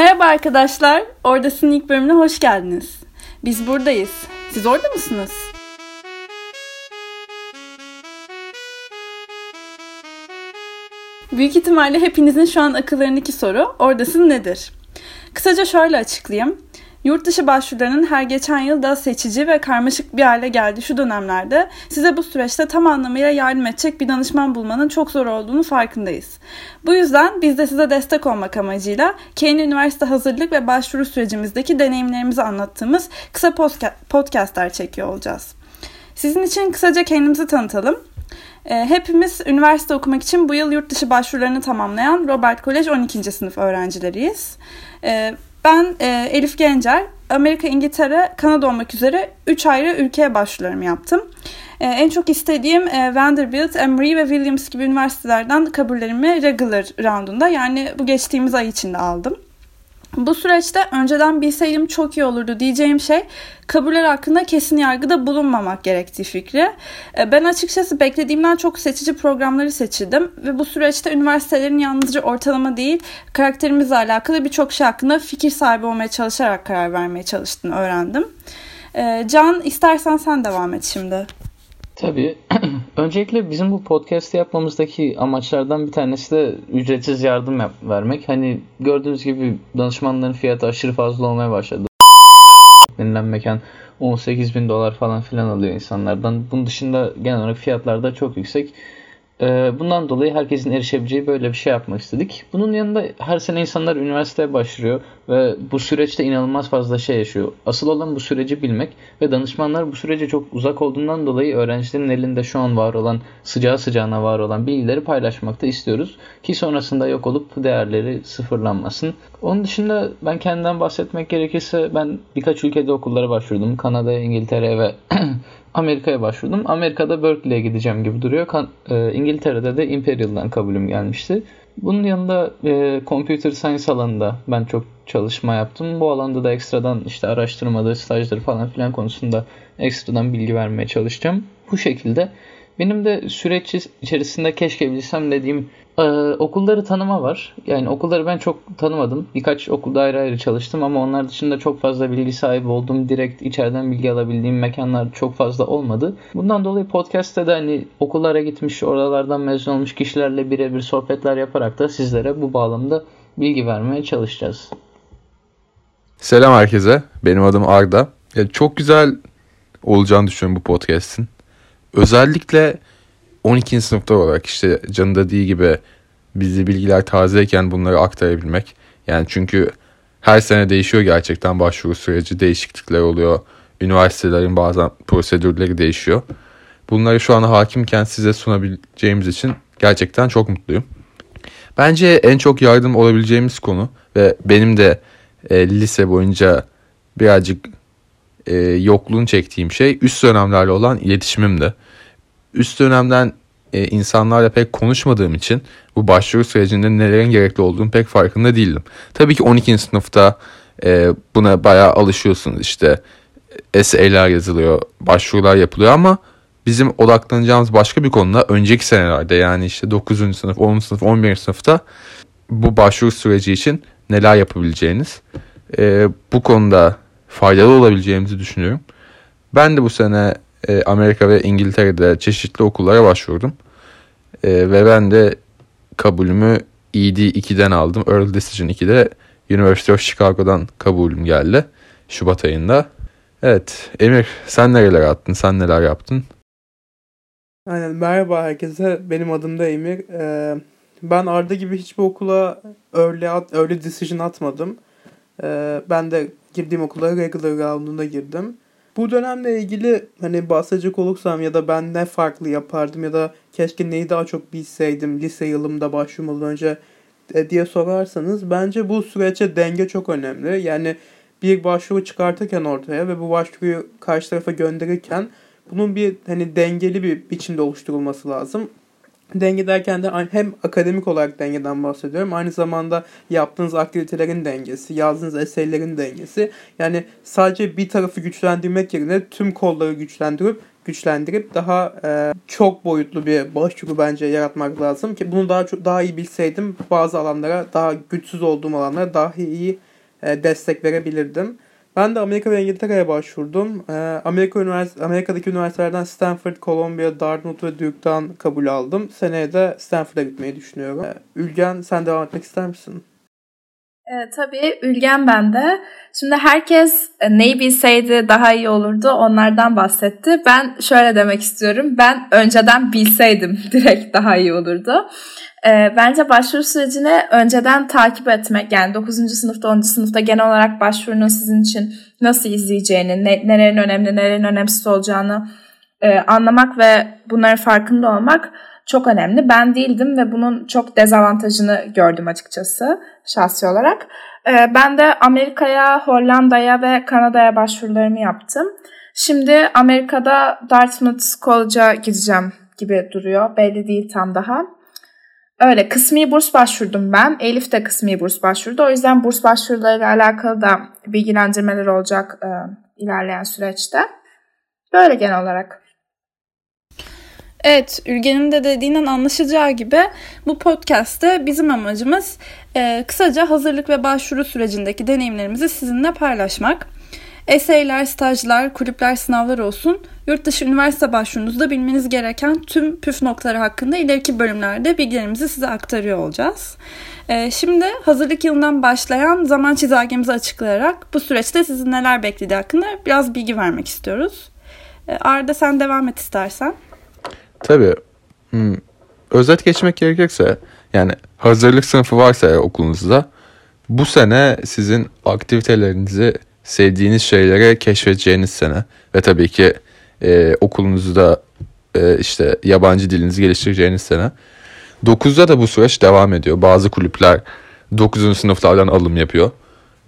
Merhaba arkadaşlar, Oradasın ilk bölümüne hoş geldiniz. Biz buradayız. Siz orada mısınız? Büyük ihtimalle hepinizin şu an akıllarındaki soru, oradasın nedir? Kısaca şöyle açıklayayım. Yurt dışı başvurularının her geçen yıl daha seçici ve karmaşık bir hale geldiği şu dönemlerde size bu süreçte tam anlamıyla yardım edecek bir danışman bulmanın çok zor olduğunu farkındayız. Bu yüzden biz de size destek olmak amacıyla kendi üniversite hazırlık ve başvuru sürecimizdeki deneyimlerimizi anlattığımız kısa podcastler çekiyor olacağız. Sizin için kısaca kendimizi tanıtalım. Ee, hepimiz üniversite okumak için bu yıl yurt dışı başvurularını tamamlayan Robert College 12. sınıf öğrencileriyiz. Ben e, Elif Gencer, Amerika, İngiltere, Kanada olmak üzere 3 ayrı ülkeye başvurularımı yaptım. E, en çok istediğim e, Vanderbilt, Emory ve Williams gibi üniversitelerden kabullerimi regular roundunda yani bu geçtiğimiz ay içinde aldım. Bu süreçte önceden bilseydim çok iyi olurdu diyeceğim şey kabuller hakkında kesin yargıda bulunmamak gerektiği fikri. E, ben açıkçası beklediğimden çok seçici programları seçildim ve bu süreçte üniversitelerin yalnızca ortalama değil karakterimizle alakalı birçok şey hakkında fikir sahibi olmaya çalışarak karar vermeye çalıştığını öğrendim. E, Can istersen sen devam et şimdi. Tabii. Öncelikle bizim bu podcast yapmamızdaki amaçlardan bir tanesi de ücretsiz yardım yap- vermek. Hani gördüğünüz gibi danışmanların fiyatı aşırı fazla olmaya başladı. Denilen mekan 18 bin dolar falan filan alıyor insanlardan. Bunun dışında genel olarak fiyatlar da çok yüksek. Ee, bundan dolayı herkesin erişebileceği böyle bir şey yapmak istedik. Bunun yanında her sene insanlar üniversiteye başlıyor ve bu süreçte inanılmaz fazla şey yaşıyor. Asıl olan bu süreci bilmek ve danışmanlar bu sürece çok uzak olduğundan dolayı öğrencilerin elinde şu an var olan sıcağı sıcağına var olan bilgileri paylaşmakta istiyoruz. Ki sonrasında yok olup değerleri sıfırlanmasın. Onun dışında ben kendimden bahsetmek gerekirse ben birkaç ülkede okullara başvurdum. Kanada, İngiltere ve Amerika'ya başvurdum. Amerika'da Berkeley'e gideceğim gibi duruyor. Kan, e, İngiltere'de de Imperial'dan kabulüm gelmişti. Bunun yanında e, computer science alanında ben çok çalışma yaptım. Bu alanda da ekstradan işte araştırmadır, stajdır falan filan konusunda ekstradan bilgi vermeye çalışacağım. Bu şekilde benim de süreç içerisinde keşke bilsem dediğim ee, okulları tanıma var. Yani okulları ben çok tanımadım. Birkaç okulda ayrı ayrı çalıştım ama onlar dışında çok fazla bilgi sahibi oldum. Direkt içeriden bilgi alabildiğim mekanlar çok fazla olmadı. Bundan dolayı podcast'te de hani okullara gitmiş, oralardan mezun olmuş kişilerle birebir sohbetler yaparak da sizlere bu bağlamda bilgi vermeye çalışacağız. Selam herkese. Benim adım Arda. Ya çok güzel olacağını düşünüyorum bu podcast'in. Özellikle 12. sınıfta olarak işte Can'ın dediği gibi bizi bilgiler tazeyken bunları aktarabilmek. Yani çünkü her sene değişiyor gerçekten başvuru süreci değişiklikler oluyor. Üniversitelerin bazen prosedürleri değişiyor. Bunları şu an hakimken size sunabileceğimiz için gerçekten çok mutluyum. Bence en çok yardım olabileceğimiz konu ve benim de e, lise boyunca birazcık e, yokluğunu çektiğim şey üst dönemlerle olan iletişimimdi üst dönemden e, insanlarla pek konuşmadığım için bu başvuru sürecinde nelerin gerekli olduğunu pek farkında değildim. Tabii ki 12. sınıfta e, buna bayağı alışıyorsunuz işte essay'ler yazılıyor, başvurular yapılıyor ama bizim odaklanacağımız başka bir konuda önceki senelerde yani işte 9. sınıf, 10. sınıf, 11. sınıfta bu başvuru süreci için neler yapabileceğiniz e, bu konuda faydalı olabileceğimizi düşünüyorum. Ben de bu sene e, Amerika ve İngiltere'de çeşitli okullara başvurdum. E, ve ben de kabulümü ED 2'den aldım. Early Decision 2'de University of Chicago'dan kabulüm geldi. Şubat ayında. Evet Emir sen nereler attın? Sen neler yaptın? Aynen merhaba herkese. Benim adım da Emir. Ee, ben Arda gibi hiçbir okula early, at, early decision atmadım. Ben de girdiğim okula regular round'unda girdim. Bu dönemle ilgili hani bahsedecek olursam ya da ben ne farklı yapardım ya da keşke neyi daha çok bilseydim lise yılımda başvurmadan önce e, diye sorarsanız bence bu süreçte denge çok önemli. Yani bir başvuru çıkartırken ortaya ve bu başvuruyu karşı tarafa gönderirken bunun bir hani dengeli bir biçimde oluşturulması lazım. Denge derken de hem akademik olarak dengeden bahsediyorum. Aynı zamanda yaptığınız aktivitelerin dengesi, yazdığınız eserlerin dengesi. Yani sadece bir tarafı güçlendirmek yerine tüm kolları güçlendirip güçlendirip daha e, çok boyutlu bir başvuru bence yaratmak lazım ki bunu daha çok daha iyi bilseydim bazı alanlara daha güçsüz olduğum alanlara daha iyi e, destek verebilirdim. Ben de Amerika ve İngiltere'ye başvurdum. E, Amerika Ünivers Amerika'daki üniversitelerden Stanford, Columbia, Dartmouth ve Duke'dan kabul aldım. Seneye de Stanford'a gitmeyi düşünüyorum. E, Ülgen sen devam etmek ister misin? E, tabii Ülgen ben de. Şimdi herkes e, neyi bilseydi daha iyi olurdu onlardan bahsetti. Ben şöyle demek istiyorum. Ben önceden bilseydim direkt daha iyi olurdu. E, bence başvuru sürecini önceden takip etmek yani 9. sınıfta 10. sınıfta genel olarak başvurunun sizin için nasıl izleyeceğini, ne, nelerin önemli, nelerin önemsiz olacağını e, anlamak ve bunların farkında olmak çok önemli. Ben değildim ve bunun çok dezavantajını gördüm açıkçası şahsi olarak. Ee, ben de Amerika'ya, Hollanda'ya ve Kanada'ya başvurularımı yaptım. Şimdi Amerika'da Dartmouth College'a gideceğim gibi duruyor. Belli değil tam daha. Öyle kısmi burs başvurdum ben. Elif de kısmi burs başvurdu. O yüzden burs başvurularıyla alakalı da bilgilendirmeler olacak e, ilerleyen süreçte. Böyle genel olarak. Evet, Ülgen'in de dediğinden anlaşılacağı gibi bu podcast'te bizim amacımız e, kısaca hazırlık ve başvuru sürecindeki deneyimlerimizi sizinle paylaşmak. Eseyler, stajlar, kulüpler, sınavlar olsun. Yurt dışı üniversite başvurunuzda bilmeniz gereken tüm püf noktaları hakkında ileriki bölümlerde bilgilerimizi size aktarıyor olacağız. Ee, şimdi hazırlık yılından başlayan zaman çizelgemizi açıklayarak bu süreçte sizin neler beklediği hakkında biraz bilgi vermek istiyoruz. Ee, Arda sen devam et istersen. Tabii. Hmm. Özet geçmek gerekirse yani hazırlık sınıfı varsa okulunuzda bu sene sizin aktivitelerinizi sevdiğiniz şeylere keşfedeceğiniz sene ve tabii ki e, okulunuzda e, işte yabancı dilinizi geliştireceğiniz sene. 9'da da bu süreç devam ediyor. Bazı kulüpler 9. sınıflardan alım yapıyor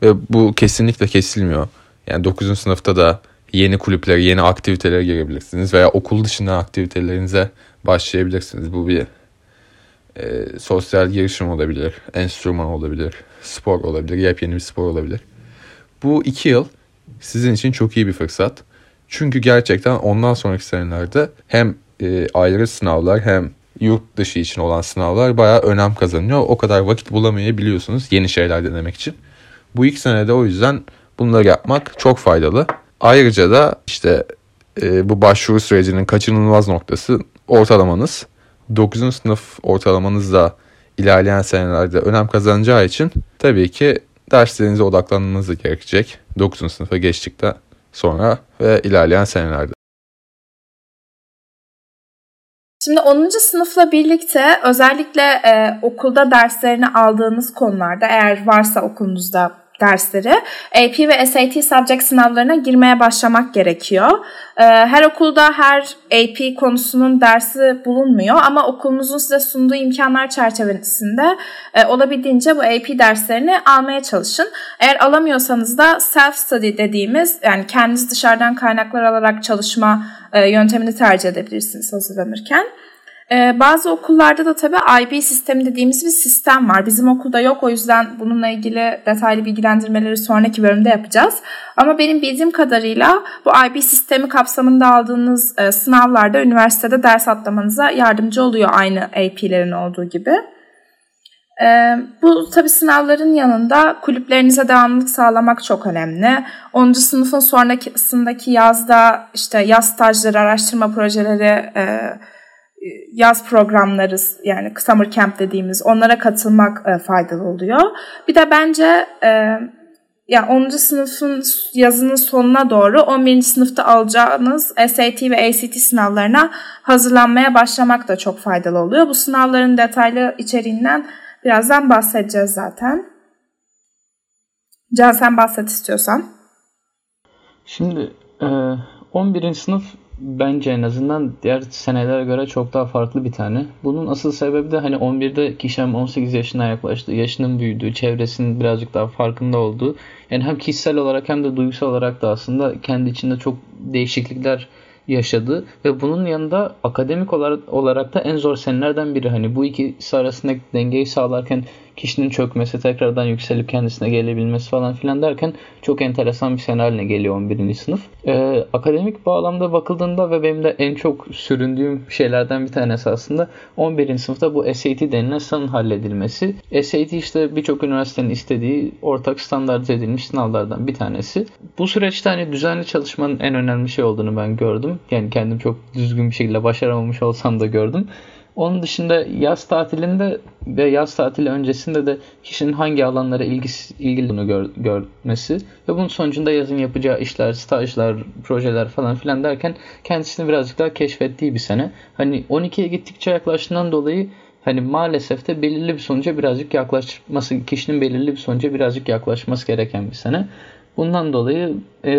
ve bu kesinlikle kesilmiyor. Yani 9. sınıfta da yeni kulüplere, yeni aktivitelere girebilirsiniz veya okul dışında aktivitelerinize başlayabilirsiniz. Bu bir e, sosyal girişim olabilir, enstrüman olabilir, spor olabilir, yepyeni bir spor olabilir. Bu iki yıl sizin için çok iyi bir fırsat. Çünkü gerçekten ondan sonraki senelerde hem e, ayrı sınavlar hem yurt dışı için olan sınavlar bayağı önem kazanıyor. O kadar vakit bulamayabiliyorsunuz yeni şeyler denemek için. Bu ilk senede o yüzden bunları yapmak çok faydalı. Ayrıca da işte e, bu başvuru sürecinin kaçınılmaz noktası ortalamanız. 9. sınıf ortalamanız da ilerleyen senelerde önem kazanacağı için tabii ki derslerinize odaklanmanız gerekecek. 9. sınıfa geçtikten sonra ve ilerleyen senelerde. Şimdi 10. sınıfla birlikte özellikle e, okulda derslerini aldığınız konularda eğer varsa okulunuzda dersleri AP ve SAT subject sınavlarına girmeye başlamak gerekiyor. Ee, her okulda her AP konusunun dersi bulunmuyor ama okulunuzun size sunduğu imkanlar çerçevesinde e, olabildiğince bu AP derslerini almaya çalışın. Eğer alamıyorsanız da self study dediğimiz yani kendiniz dışarıdan kaynaklar alarak çalışma e, yöntemini tercih edebilirsiniz hazırlanırken. Ee, bazı okullarda da tabii IB sistemi dediğimiz bir sistem var. Bizim okulda yok o yüzden bununla ilgili detaylı bilgilendirmeleri sonraki bölümde yapacağız. Ama benim bildiğim kadarıyla bu IB sistemi kapsamında aldığınız e, sınavlarda üniversitede ders atlamanıza yardımcı oluyor aynı AP'lerin olduğu gibi. Ee, bu tabi sınavların yanında kulüplerinize devamlılık sağlamak çok önemli. 10. sınıfın sonrasındaki yazda işte yaz stajları, araştırma projeleri, e, yaz programları yani summer camp dediğimiz onlara katılmak e, faydalı oluyor. Bir de bence e, yani 10. sınıfın yazının sonuna doğru 11. sınıfta alacağınız SAT ve ACT sınavlarına hazırlanmaya başlamak da çok faydalı oluyor. Bu sınavların detaylı içeriğinden birazdan bahsedeceğiz zaten. Can sen bahset istiyorsan. Şimdi 11. sınıf bence en azından diğer senelere göre çok daha farklı bir tane. Bunun asıl sebebi de hani 11'de kişinin 18 yaşına yaklaştı. Yaşının büyüdüğü, çevresinin birazcık daha farkında olduğu. Yani hem kişisel olarak hem de duygusal olarak da aslında kendi içinde çok değişiklikler yaşadı ve bunun yanında akademik olarak, olarak da en zor senelerden biri. Hani bu ikisi arasındaki dengeyi sağlarken kişinin çökmesi, tekrardan yükselip kendisine gelebilmesi falan filan derken çok enteresan bir sene haline geliyor 11. sınıf. Ee, akademik bağlamda bakıldığında ve benim de en çok süründüğüm şeylerden bir tanesi aslında 11. sınıfta bu SAT denilen sınavın halledilmesi. SAT işte birçok üniversitenin istediği ortak standart edilmiş sınavlardan bir tanesi. Bu süreçte hani düzenli çalışmanın en önemli şey olduğunu ben gördüm. Yani kendim çok düzgün bir şekilde başaramamış olsam da gördüm. Onun dışında yaz tatilinde ve yaz tatili öncesinde de kişinin hangi alanlara ilgisi, ilgili gör, görmesi ve bunun sonucunda yazın yapacağı işler, stajlar, projeler falan filan derken kendisini birazcık daha keşfettiği bir sene. Hani 12'ye gittikçe yaklaştığından dolayı hani maalesef de belirli bir sonuca birazcık yaklaşması, kişinin belirli bir sonuca birazcık yaklaşması gereken bir sene. Bundan dolayı e,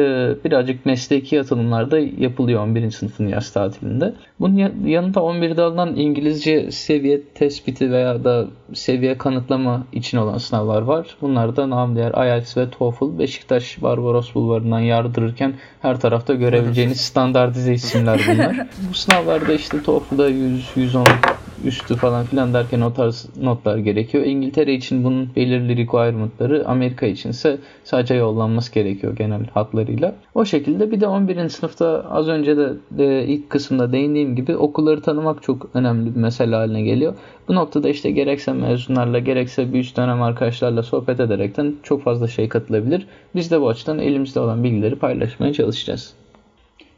birazcık mesleki atılımlarda yapılıyor 11. sınıfın yaz tatilinde. Bunun yanında 11'de alınan İngilizce seviye tespiti veya da seviye kanıtlama için olan sınavlar var. Bunlar da nam diğer IELTS ve TOEFL Beşiktaş Barbaros Bulvarı'ndan yardırırken her tarafta görebileceğiniz standartize isimler bunlar. Bu sınavlarda işte TOEFL'da 100, 110 üstü falan filan derken o tarz notlar gerekiyor. İngiltere için bunun belirli requirement'ları, Amerika için ise sadece yollanması gerekiyor genel hatlarıyla. O şekilde bir de 11. sınıfta az önce de, de ilk kısımda değindiğim gibi okulları tanımak çok önemli bir mesele haline geliyor. Bu noktada işte gerekse mezunlarla gerekse bir üst dönem arkadaşlarla sohbet ederekten çok fazla şey katılabilir. Biz de bu açıdan elimizde olan bilgileri paylaşmaya çalışacağız.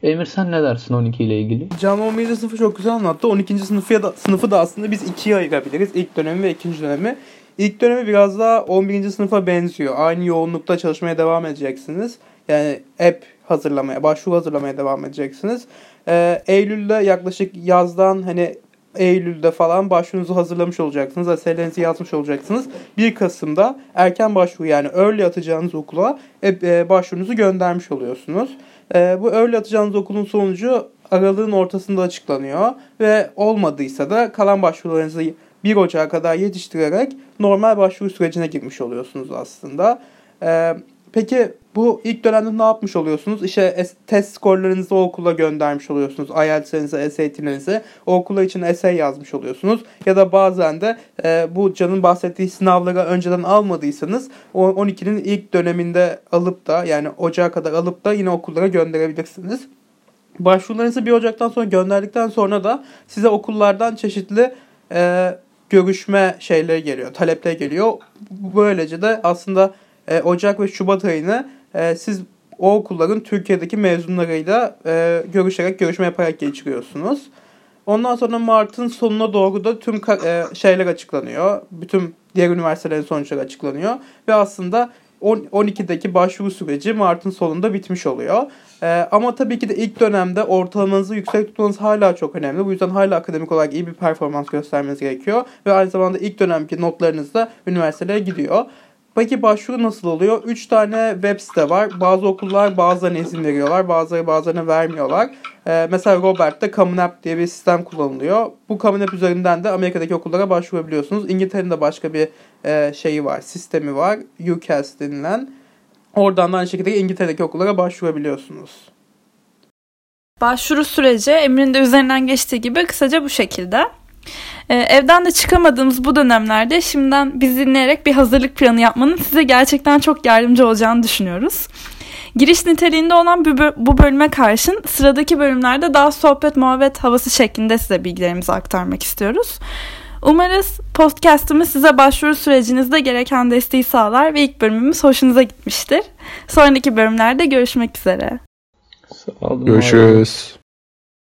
Emir sen ne dersin 12 ile ilgili? Can 11. sınıfı çok güzel anlattı. 12. sınıfı da, sınıfı da aslında biz ikiye ayırabiliriz. İlk dönemi ve ikinci dönemi. İlk dönemi biraz daha 11. sınıfa benziyor. Aynı yoğunlukta çalışmaya devam edeceksiniz. Yani app hazırlamaya, başvuru hazırlamaya devam edeceksiniz. Ee, Eylül'de yaklaşık yazdan hani Eylül'de falan başvurunuzu hazırlamış olacaksınız. Eserlerinizi yazmış olacaksınız. 1 Kasım'da erken başvuru yani early atacağınız okula e, başvurunuzu göndermiş oluyorsunuz. E, bu early atacağınız okulun sonucu aralığın ortasında açıklanıyor ve olmadıysa da kalan başvurularınızı 1 Ocak'a kadar yetiştirerek normal başvuru sürecine girmiş oluyorsunuz aslında. E, peki bu ilk dönemde ne yapmış oluyorsunuz? İşte test skorlarınızı o okula göndermiş oluyorsunuz. IELTS'inizi, SAT'nizi o okula için essay yazmış oluyorsunuz. Ya da bazen de e, bu Can'ın bahsettiği sınavları önceden almadıysanız o 12'nin ilk döneminde alıp da yani Ocağa kadar alıp da yine okullara gönderebilirsiniz. Başvurularınızı 1 Ocak'tan sonra gönderdikten sonra da size okullardan çeşitli e, görüşme şeyleri geliyor, talepler geliyor. Böylece de aslında e, Ocak ve Şubat ayını e, siz o okulların Türkiye'deki mezunlarıyla e, görüşerek, görüşme yaparak geçiriyorsunuz. Ondan sonra Mart'ın sonuna doğru da tüm e, şeyler açıklanıyor. Bütün diğer üniversitelerin sonuçları açıklanıyor. Ve aslında 12'deki başvuru süreci Mart'ın sonunda bitmiş oluyor. Ee, ama tabii ki de ilk dönemde ortalamanızı yüksek tutmanız hala çok önemli. Bu yüzden hala akademik olarak iyi bir performans göstermeniz gerekiyor. Ve aynı zamanda ilk dönemki notlarınız da üniversitelere gidiyor. Peki başvuru nasıl oluyor? 3 tane web site var. Bazı okullar bazılarına izin veriyorlar. Bazıları bazılarına vermiyorlar. Ee, mesela Robert'te Common App diye bir sistem kullanılıyor. Bu Common App üzerinden de Amerika'daki okullara başvurabiliyorsunuz. İngiltere'nin de başka bir e, şeyi var, sistemi var. UCAS denilen. Oradan da aynı şekilde İngiltere'deki okullara başvurabiliyorsunuz. Başvuru süreci Emre'nin de üzerinden geçtiği gibi kısaca bu şekilde. Ee, evden de çıkamadığımız bu dönemlerde şimdiden biz dinleyerek bir hazırlık planı yapmanın size gerçekten çok yardımcı olacağını düşünüyoruz. Giriş niteliğinde olan bu bölüme karşın sıradaki bölümlerde daha sohbet muhabbet havası şeklinde size bilgilerimizi aktarmak istiyoruz. Umarız podcastımız size başvuru sürecinizde gereken desteği sağlar ve ilk bölümümüz hoşunuza gitmiştir. Sonraki bölümlerde görüşmek üzere. Sağ olun. Görüşürüz.